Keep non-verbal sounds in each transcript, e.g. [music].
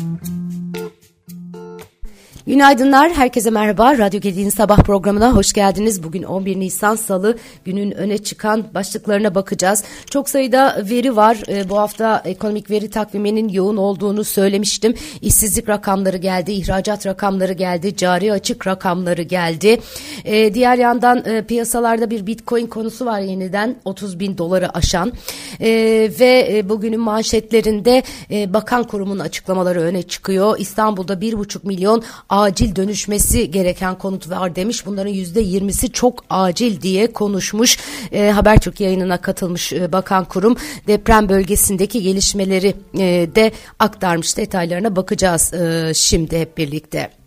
Mm-hmm. Günaydınlar, herkese merhaba. Radyo Gedi'nin sabah programına hoş geldiniz. Bugün 11 Nisan Salı günün öne çıkan başlıklarına bakacağız. Çok sayıda veri var. Ee, bu hafta ekonomik veri takviminin yoğun olduğunu söylemiştim. İşsizlik rakamları geldi, ihracat rakamları geldi, cari açık rakamları geldi. Ee, diğer yandan e, piyasalarda bir bitcoin konusu var yeniden 30 bin doları aşan. Ee, ve e, bugünün manşetlerinde e, bakan kurumun açıklamaları öne çıkıyor. İstanbul'da 1,5 milyon acil dönüşmesi gereken konut var demiş. Bunların yüzde yirmisi çok acil diye konuşmuş. E, Habertürk yayınına katılmış e, bakan kurum deprem bölgesindeki gelişmeleri e, de aktarmış. Detaylarına bakacağız e, şimdi hep birlikte.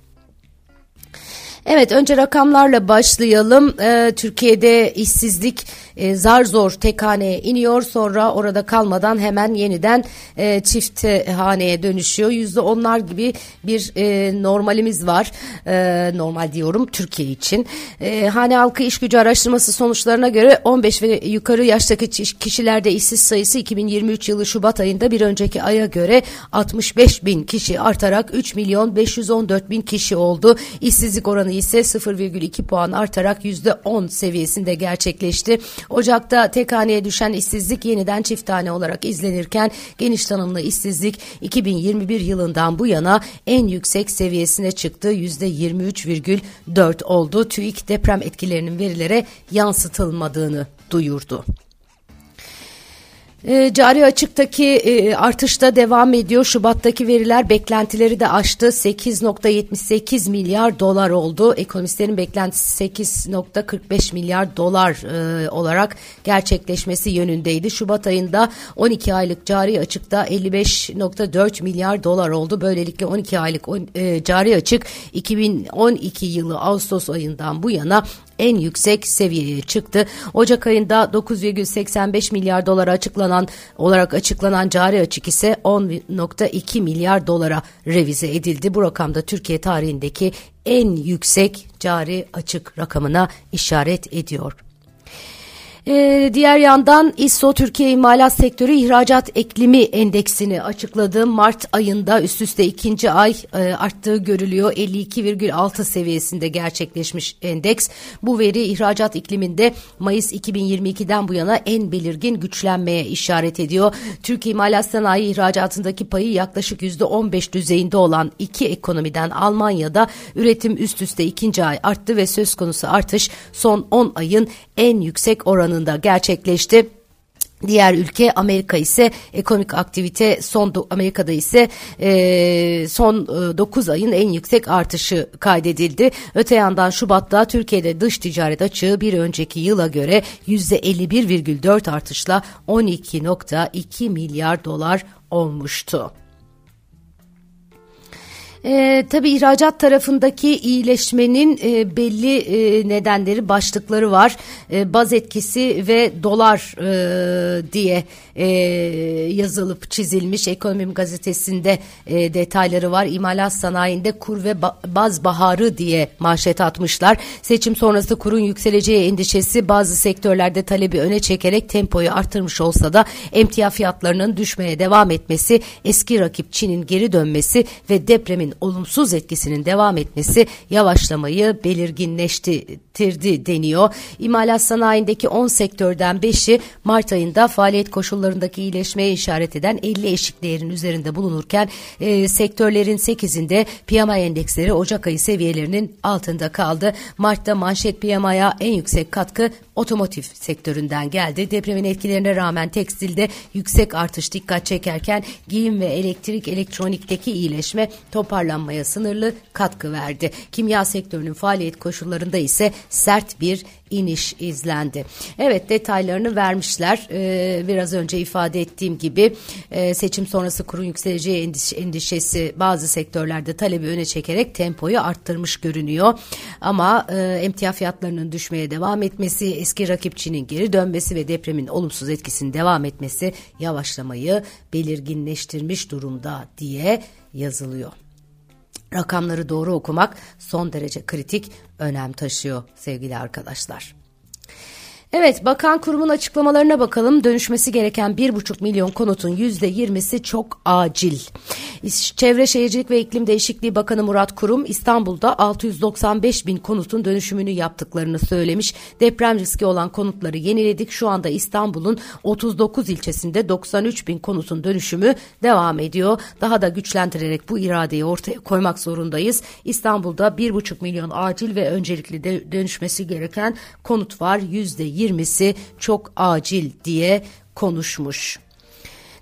Evet önce rakamlarla başlayalım. Ee, Türkiye'de işsizlik e, zar zor tek haneye iniyor sonra orada kalmadan hemen yeniden e, çift haneye dönüşüyor. Yüzde onlar gibi bir e, normalimiz var. E, normal diyorum Türkiye için. E, hane halkı iş gücü araştırması sonuçlarına göre 15 ve yukarı yaştaki kişilerde işsiz sayısı 2023 yılı Şubat ayında bir önceki aya göre 65 bin kişi artarak 3 milyon 514 bin kişi oldu. İşsizlik oranı ise 0,2 puan artarak %10 seviyesinde gerçekleşti. Ocak'ta tek haneye düşen işsizlik yeniden çift tane olarak izlenirken geniş tanımlı işsizlik 2021 yılından bu yana en yüksek seviyesine çıktı. %23,4 oldu. TÜİK deprem etkilerinin verilere yansıtılmadığını duyurdu. E, cari açıktaki e, artışta devam ediyor. Şubat'taki veriler beklentileri de aştı. 8.78 milyar dolar oldu. Ekonomistlerin beklentisi 8.45 milyar dolar e, olarak gerçekleşmesi yönündeydi. Şubat ayında 12 aylık cari açıkta 55.4 milyar dolar oldu. Böylelikle 12 aylık e, cari açık 2012 yılı Ağustos ayından bu yana en yüksek seviyeye çıktı. Ocak ayında 9,85 milyar dolar açıklanan olarak açıklanan cari açık ise 10.2 milyar dolara revize edildi. Bu rakamda Türkiye tarihindeki en yüksek cari açık rakamına işaret ediyor. Ee, diğer yandan İSO Türkiye İmalat Sektörü İhracat Eklimi Endeksini açıkladı. Mart ayında üst üste ikinci ay e, arttığı görülüyor. 52,6 seviyesinde gerçekleşmiş endeks. Bu veri ihracat ikliminde Mayıs 2022'den bu yana en belirgin güçlenmeye işaret ediyor. Türkiye İmalat Sanayi ihracatındaki payı yaklaşık %15 düzeyinde olan iki ekonomiden Almanya'da üretim üst üste ikinci ay arttı ve söz konusu artış son 10 ayın en yüksek oranında gerçekleşti. Diğer ülke Amerika ise ekonomik aktivite son Amerika'da ise e, son e, 9 ayın en yüksek artışı kaydedildi. Öte yandan Şubat'ta Türkiye'de dış ticaret açığı bir önceki yıla göre %51,4 artışla 12.2 milyar dolar olmuştu. E, tabii ihracat tarafındaki iyileşmenin e, belli e, nedenleri, başlıkları var. E, baz etkisi ve dolar e, diye e, yazılıp çizilmiş. Ekonomim gazetesinde e, detayları var. İmalat sanayinde kur ve ba baz baharı diye manşet atmışlar. Seçim sonrası kurun yükseleceği endişesi bazı sektörlerde talebi öne çekerek tempoyu artırmış olsa da emtia fiyatlarının düşmeye devam etmesi, eski rakip Çin'in geri dönmesi ve depremin olumsuz etkisinin devam etmesi yavaşlamayı belirginleştirdi deniyor. İmalat sanayindeki 10 sektörden 5'i Mart ayında faaliyet koşullarındaki iyileşmeye işaret eden 50 eşik değerin üzerinde bulunurken e, sektörlerin 8'inde PMI endeksleri Ocak ayı seviyelerinin altında kaldı. Mart'ta manşet PMI'ya en yüksek katkı otomotiv sektöründen geldi. Depremin etkilerine rağmen tekstilde yüksek artış dikkat çekerken giyim ve elektrik elektronikteki iyileşme toparlanmaya sınırlı katkı verdi. Kimya sektörünün faaliyet koşullarında ise sert bir iniş izlendi. Evet detaylarını vermişler. Ee, biraz önce ifade ettiğim gibi e, seçim sonrası kurun yükseleceği endiş, endişesi bazı sektörlerde talebi öne çekerek tempoyu arttırmış görünüyor. Ama e, emtia fiyatlarının düşmeye devam etmesi, eski rakipçinin geri dönmesi ve depremin olumsuz etkisinin devam etmesi yavaşlamayı belirginleştirmiş durumda diye yazılıyor. Rakamları doğru okumak son derece kritik önem taşıyor sevgili arkadaşlar. Evet bakan kurumun açıklamalarına bakalım. Dönüşmesi gereken 1,5 milyon konutun %20'si çok acil. Çevre Şehircilik ve İklim Değişikliği Bakanı Murat Kurum İstanbul'da 695 bin konutun dönüşümünü yaptıklarını söylemiş. Deprem riski olan konutları yeniledik. Şu anda İstanbul'un 39 ilçesinde 93 bin konutun dönüşümü devam ediyor. Daha da güçlendirerek bu iradeyi ortaya koymak zorundayız. İstanbul'da 1,5 milyon acil ve öncelikli dönüşmesi gereken konut var. %20 20'si çok acil diye konuşmuş.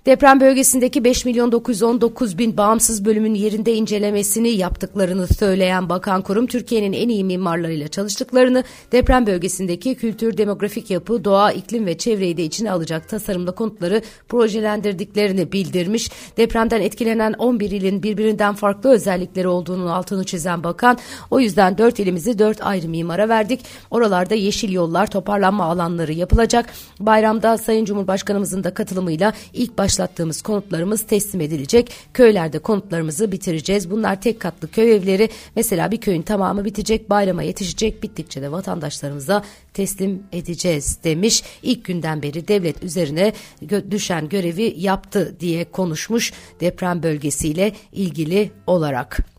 Deprem bölgesindeki 5 milyon 919 bin bağımsız bölümün yerinde incelemesini yaptıklarını söyleyen Bakan Kurum, Türkiye'nin en iyi mimarlarıyla çalıştıklarını, deprem bölgesindeki kültür, demografik yapı, doğa, iklim ve çevreyi de içine alacak tasarımda konutları projelendirdiklerini bildirmiş. Depremden etkilenen 11 ilin birbirinden farklı özellikleri olduğunun altını çizen Bakan, o yüzden 4 ilimizi 4 ayrı mimara verdik. Oralarda yeşil yollar, toparlanma alanları yapılacak. Bayramda Sayın Cumhurbaşkanımızın da katılımıyla ilk baş başlattığımız konutlarımız teslim edilecek. Köylerde konutlarımızı bitireceğiz. Bunlar tek katlı köy evleri. Mesela bir köyün tamamı bitecek, bayrama yetişecek. Bittikçe de vatandaşlarımıza teslim edeceğiz demiş. İlk günden beri devlet üzerine gö düşen görevi yaptı diye konuşmuş deprem bölgesiyle ilgili olarak.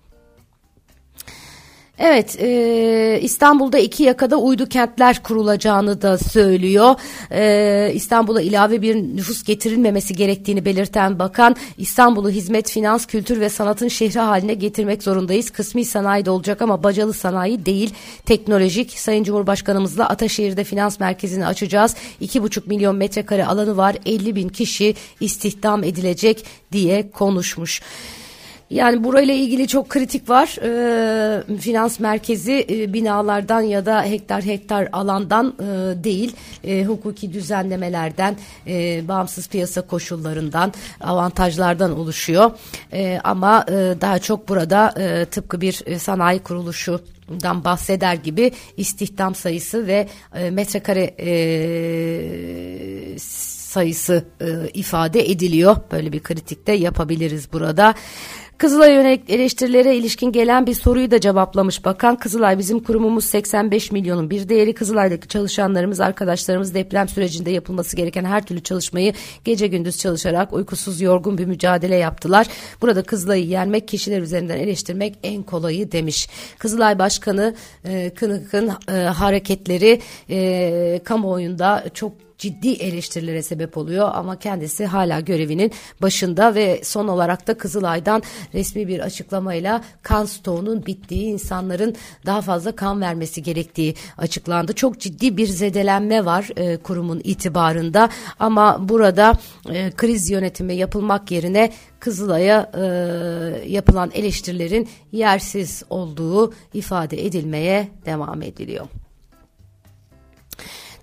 Evet e, İstanbul'da iki yakada uydu kentler kurulacağını da söylüyor. E, İstanbul'a ilave bir nüfus getirilmemesi gerektiğini belirten bakan İstanbul'u hizmet, finans, kültür ve sanatın şehri haline getirmek zorundayız. Kısmi sanayi de olacak ama bacalı sanayi değil teknolojik. Sayın Cumhurbaşkanımızla Ataşehir'de finans merkezini açacağız. 2,5 milyon metrekare alanı var 50 bin kişi istihdam edilecek diye konuşmuş. Yani burayla ilgili çok kritik var. E, finans merkezi e, binalardan ya da hektar hektar alandan e, değil, e, hukuki düzenlemelerden, e, bağımsız piyasa koşullarından, avantajlardan oluşuyor. E, ama e, daha çok burada e, tıpkı bir e, sanayi kuruluşu dan bahseder gibi istihdam sayısı ve e, metrekare e, sayısı e, ifade ediliyor. Böyle bir kritik de yapabiliriz burada. Kızılay yönelik eleştirilere ilişkin gelen bir soruyu da cevaplamış bakan. Kızılay bizim kurumumuz 85 milyonun bir değeri. Kızılay'daki çalışanlarımız, arkadaşlarımız deprem sürecinde yapılması gereken her türlü çalışmayı gece gündüz çalışarak uykusuz yorgun bir mücadele yaptılar. Burada Kızılay'ı yenmek, kişiler üzerinden eleştirmek en kolayı demiş. Kızılay Başkanı e, Kınık'ın e, hareketleri e, kamuoyunda çok ciddi eleştirilere sebep oluyor ama kendisi hala görevinin başında ve son olarak da Kızılay'dan resmi bir açıklamayla kan stoğunun bittiği insanların daha fazla kan vermesi gerektiği açıklandı. Çok ciddi bir zedelenme var e, kurumun itibarında ama burada e, kriz yönetimi yapılmak yerine Kızılay'a e, yapılan eleştirilerin yersiz olduğu ifade edilmeye devam ediliyor.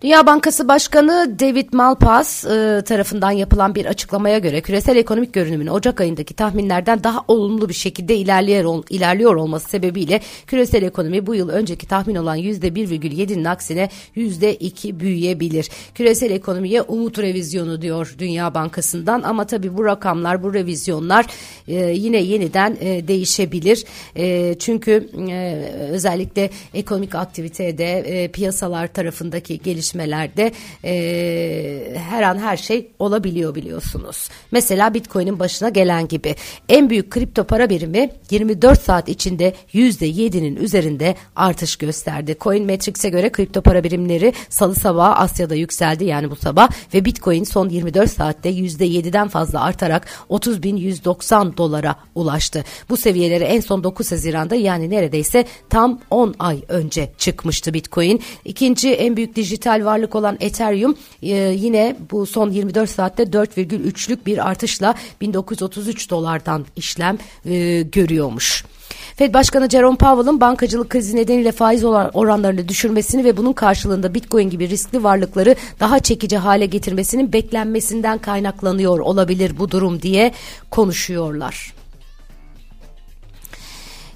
Dünya Bankası Başkanı David Malpass e, tarafından yapılan bir açıklamaya göre küresel ekonomik görünümün Ocak ayındaki tahminlerden daha olumlu bir şekilde ilerliyor, ilerliyor olması sebebiyle küresel ekonomi bu yıl önceki tahmin olan %1,7'nin aksine %2 büyüyebilir. Küresel ekonomiye umut revizyonu diyor Dünya Bankası'ndan ama tabii bu rakamlar, bu revizyonlar e, yine yeniden e, değişebilir. E, çünkü e, özellikle ekonomik aktivitede e, piyasalar tarafındaki geliş gelişmelerde e, her an her şey olabiliyor biliyorsunuz. Mesela Bitcoin'in başına gelen gibi en büyük kripto para birimi 24 saat içinde %7'nin üzerinde artış gösterdi. Coin Matrix'e göre kripto para birimleri salı sabahı Asya'da yükseldi yani bu sabah ve Bitcoin son 24 saatte %7'den fazla artarak 30.190 dolara ulaştı. Bu seviyelere en son 9 Haziran'da yani neredeyse tam 10 ay önce çıkmıştı Bitcoin. İkinci en büyük dijital dijital varlık olan Ethereum e, yine bu son 24 saatte 4,3'lük bir artışla 1933 dolardan işlem e, görüyormuş. Fed Başkanı Jerome Powell'ın bankacılık krizi nedeniyle faiz oranlarını düşürmesini ve bunun karşılığında Bitcoin gibi riskli varlıkları daha çekici hale getirmesinin beklenmesinden kaynaklanıyor olabilir bu durum diye konuşuyorlar.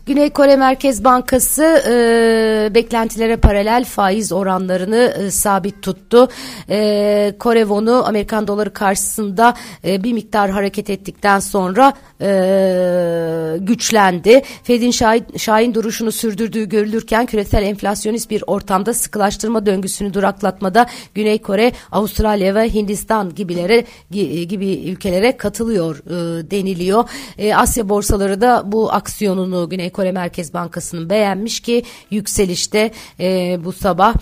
Güney Kore Merkez Bankası e, beklentilere paralel faiz oranlarını e, sabit tuttu. E, Kore wonu Amerikan doları karşısında e, bir miktar hareket ettikten sonra e, güçlendi. Fed'in şahin, şahin duruşunu sürdürdüğü görülürken küresel enflasyonist bir ortamda sıkılaştırma döngüsünü duraklatmada Güney Kore, Avustralya ve Hindistan gibilere gibi ülkelere katılıyor e, deniliyor. E, Asya borsaları da bu aksiyonunu Güney Kore Merkez Bankası'nın beğenmiş ki yükselişte e, bu sabah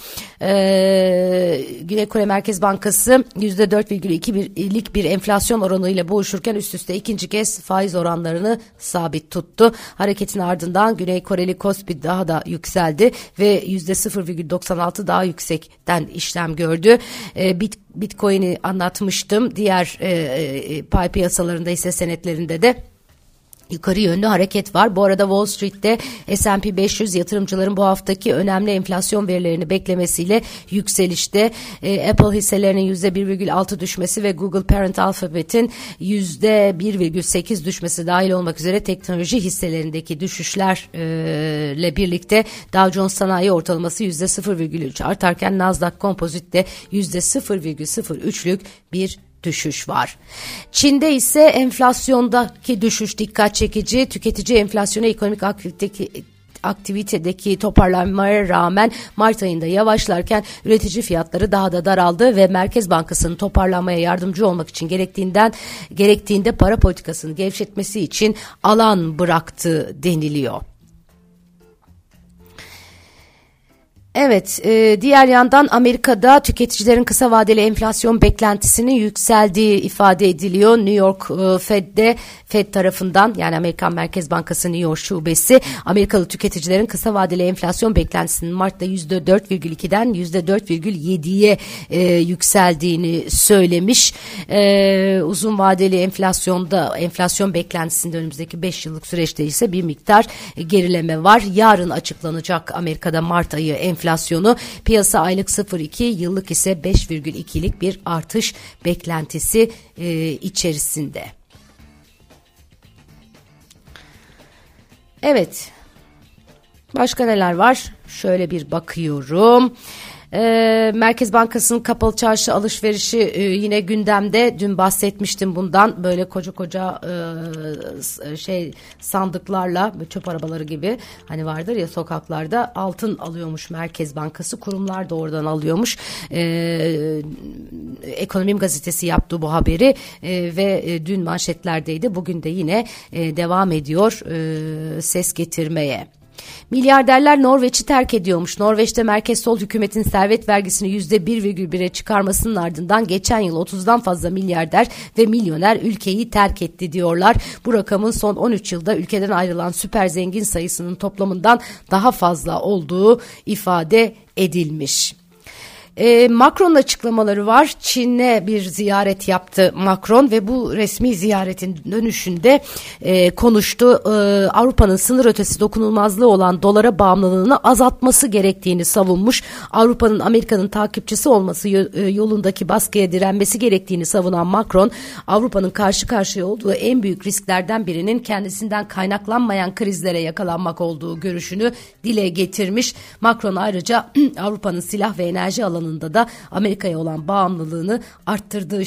e, Güney Kore Merkez Bankası %4,2'lik bir enflasyon oranıyla boğuşurken üst üste ikinci kez faiz oranlarını sabit tuttu. Hareketin ardından Güney Koreli Kospi daha da yükseldi ve %0,96 daha yüksekten işlem gördü. E, Bit Bitcoin'i anlatmıştım. Diğer e, e, pay piyasalarında ise senetlerinde de yukarı yönlü hareket var. Bu arada Wall Street'te S&P 500 yatırımcıların bu haftaki önemli enflasyon verilerini beklemesiyle yükselişte. E, Apple hisselerinin %1,6 düşmesi ve Google Parent Alphabet'in %1,8 düşmesi dahil olmak üzere teknoloji hisselerindeki düşüşlerle e, birlikte Dow Jones Sanayi ortalaması %0,3 artarken Nasdaq Composite'de %0,03'lük bir düşüş var. Çin'de ise enflasyondaki düşüş dikkat çekici. Tüketici enflasyonu ekonomik aktivitedeki aktivitedeki toparlanmaya rağmen Mart ayında yavaşlarken üretici fiyatları daha da daraldı ve Merkez Bankası'nın toparlanmaya yardımcı olmak için gerektiğinden gerektiğinde para politikasını gevşetmesi için alan bıraktı deniliyor. Evet, e, diğer yandan Amerika'da tüketicilerin kısa vadeli enflasyon beklentisinin yükseldiği ifade ediliyor. New York e, Fed'de Fed tarafından yani Amerikan Merkez Bankası New York Şubesi Amerikalı tüketicilerin kısa vadeli enflasyon beklentisinin Mart'ta %4,2'den %4,7'ye e, yükseldiğini söylemiş. E, uzun vadeli enflasyonda enflasyon beklentisinde önümüzdeki 5 yıllık süreçte ise bir miktar gerileme var. Yarın açıklanacak Amerika'da Mart ayı enflasyonu piyasa aylık 0,2 yıllık ise 5,2'lik bir artış beklentisi e, içerisinde. Evet. Başka neler var? Şöyle bir bakıyorum. E, Merkez Bankası'nın kapalı çarşı alışverişi e, yine gündemde. Dün bahsetmiştim bundan. Böyle koca koca e, şey sandıklarla çöp arabaları gibi hani vardır ya sokaklarda altın alıyormuş Merkez Bankası. Kurumlar da oradan alıyormuş. E, Ekonomim gazetesi yaptı bu haberi e, ve e, dün manşetlerdeydi. Bugün de yine e, devam ediyor e, ses getirmeye. Milyarderler Norveç'i terk ediyormuş. Norveç'te merkez sol hükümetin servet vergisini %1,1'e çıkarmasının ardından geçen yıl 30'dan fazla milyarder ve milyoner ülkeyi terk etti diyorlar. Bu rakamın son 13 yılda ülkeden ayrılan süper zengin sayısının toplamından daha fazla olduğu ifade edilmiş. E, Macron'un açıklamaları var. Çin'e bir ziyaret yaptı Macron ve bu resmi ziyaretin dönüşünde e, konuştu. E, Avrupa'nın sınır ötesi dokunulmazlığı olan dolara bağımlılığını azaltması gerektiğini savunmuş. Avrupa'nın Amerika'nın takipçisi olması e, yolundaki baskıya direnmesi gerektiğini savunan Macron, Avrupa'nın karşı karşıya olduğu en büyük risklerden birinin kendisinden kaynaklanmayan krizlere yakalanmak olduğu görüşünü dile getirmiş. Macron ayrıca [clears throat] Avrupa'nın silah ve enerji alanı alanında da Amerika'ya olan bağımlılığını arttırdığı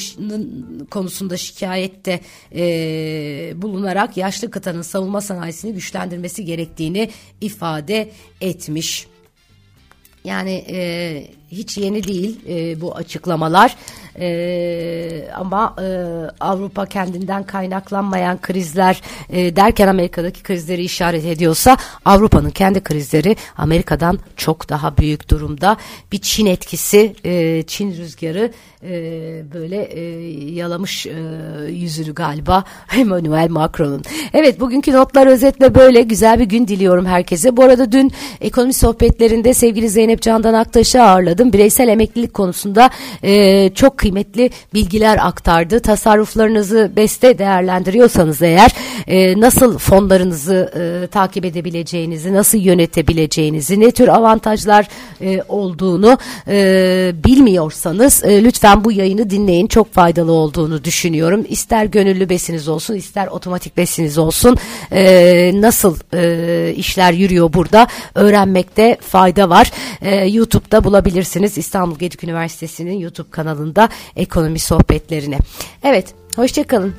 konusunda şikayette e, bulunarak yaşlı kıtanın savunma sanayisini güçlendirmesi gerektiğini ifade etmiş. Yani e, hiç yeni değil e, bu açıklamalar e, ama e, Avrupa kendinden kaynaklanmayan krizler e, derken Amerika'daki krizleri işaret ediyorsa Avrupa'nın kendi krizleri Amerika'dan çok daha büyük durumda bir Çin etkisi e, Çin rüzgarı e, böyle e, yalamış e, yüzünü galiba [laughs] Emmanuel Macron'un. Evet bugünkü notlar özetle böyle güzel bir gün diliyorum herkese. Bu arada dün ekonomi sohbetlerinde sevgili Zeynep Candan Aktaş'ı ağırladım. Bireysel emeklilik konusunda e, çok kıymetli bilgiler aktardı. Tasarruflarınızı beste değerlendiriyorsanız eğer e, nasıl fonlarınızı e, takip edebileceğinizi, nasıl yönetebileceğinizi, ne tür avantajlar e, olduğunu e, bilmiyorsanız e, lütfen bu yayını dinleyin. Çok faydalı olduğunu düşünüyorum. İster gönüllü besiniz olsun, ister otomatik besiniz olsun. E, nasıl e, işler yürüyor burada öğrenmekte fayda var. E, YouTube'da bulabilirsiniz İstanbul Gedik Üniversitesi'nin YouTube kanalında ekonomi sohbetlerini. Evet, hoşçakalın.